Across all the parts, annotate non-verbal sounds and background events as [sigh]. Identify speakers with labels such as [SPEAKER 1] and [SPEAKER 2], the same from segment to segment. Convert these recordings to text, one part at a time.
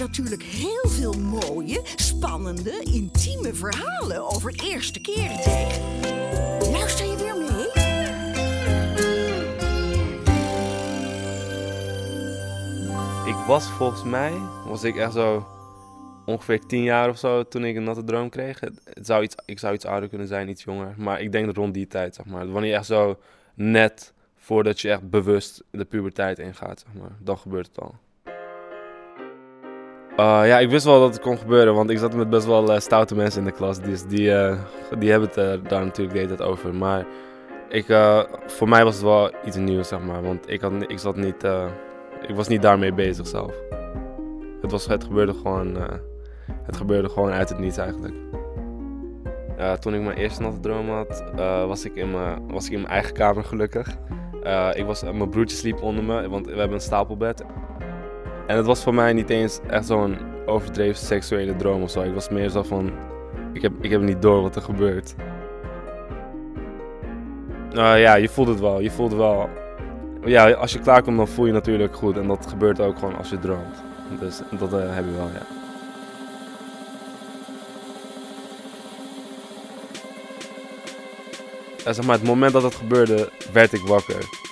[SPEAKER 1] natuurlijk heel veel mooie, spannende, intieme verhalen over eerste keren tegen. Luister je weer mee?
[SPEAKER 2] Ik was volgens mij, was ik echt zo ongeveer tien jaar of zo toen ik een natte droom kreeg. Het, het zou iets, ik zou iets ouder kunnen zijn, iets jonger. Maar ik denk dat rond die tijd, zeg maar. Wanneer je echt zo net voordat je echt bewust de puberteit ingaat, zeg maar. Dan gebeurt het al. Uh, ja, ik wist wel dat het kon gebeuren, want ik zat met best wel uh, stoute mensen in de klas. Dus die, uh, die hebben het daar natuurlijk de hele over. Maar ik, voor mij was het wel iets nieuws, zeg maar. Want ik, had, ik, zat niet, ik was niet daarmee bezig zelf. Het, was, het, gebeurde gewoon, het gebeurde gewoon uit het niets eigenlijk. toen ik mijn eerste natte droom had, was, ik in mijn, was ik in mijn eigen kamer gelukkig. ik was, mijn broertje sliep onder me, want we hebben een stapelbed. En het was voor mij niet eens echt zo'n overdreven seksuele droom of zo. Ik was meer zo van, ik heb, ik heb niet door wat er gebeurt. Uh, ja, je voelt het wel. Je voelt wel. Ja, als je klaar komt, dan voel je natuurlijk goed. En dat gebeurt ook gewoon als je droomt. Dus dat uh, heb je wel, ja. En zeg maar, het moment dat het gebeurde, werd ik wakker.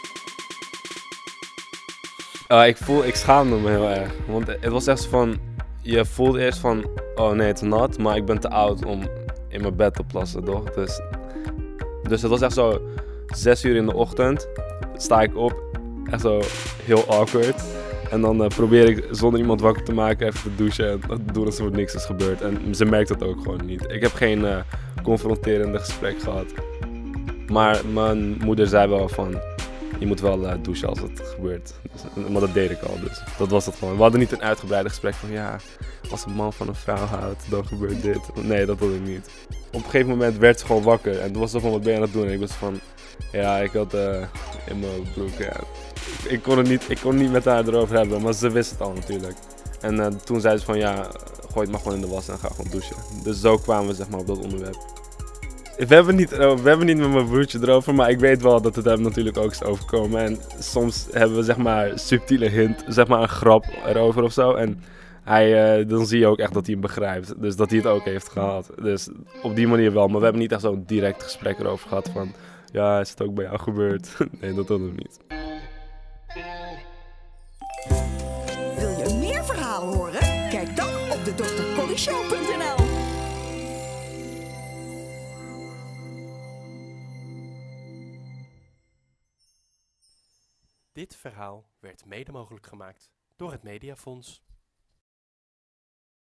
[SPEAKER 2] Uh, ik, voel, ik schaamde me heel erg. Want het was echt van. Je voelt eerst van. Oh nee, het is nat. Maar ik ben te oud om in mijn bed te plassen, toch? Dus, dus het was echt zo. Zes uur in de ochtend. Sta ik op. Echt zo heel awkward. En dan uh, probeer ik zonder iemand wakker te maken even te douchen. En doen alsof er niks is gebeurd. En ze merkt dat ook gewoon niet. Ik heb geen uh, confronterende gesprek gehad. Maar mijn moeder zei wel van je moet wel uh, douchen als het gebeurt. Dus, maar dat deed ik al, dus dat was het gewoon. We hadden niet een uitgebreide gesprek van ja, als een man van een vrouw houdt, dan gebeurt dit. Nee, dat had ik niet. Op een gegeven moment werd ze gewoon wakker en toen was ze van wat ben je aan het doen? En ik was van ja, ik had uh, in mijn broek. Ja. Ik, kon het niet, ik kon niet met haar erover hebben, maar ze wist het al natuurlijk. En toen zei ze van ja, gooi het maar gewoon in de was en ga gewoon douchen. Dus zo kwamen we zeg maar op dat onderwerp. We hebben, niet, we hebben niet met mijn broertje erover, maar ik weet wel dat het hem natuurlijk ook is overkomen. En soms hebben we zeg maar subtiele hint, zeg maar een grap erover of zo. En hij, uh, dan zie je ook echt dat hij hem begrijpt. Dus dat hij het ook heeft gehad. Dus op die manier wel. Maar we hebben niet echt zo'n direct gesprek erover gehad van... Ja, is het ook bij jou gebeurd? [laughs] nee, dat hadden we niet.
[SPEAKER 1] Wil je meer verhalen horen? Kijk dan op de drcollyshow.nl
[SPEAKER 3] Dit verhaal werd mede mogelijk gemaakt door het Mediafonds.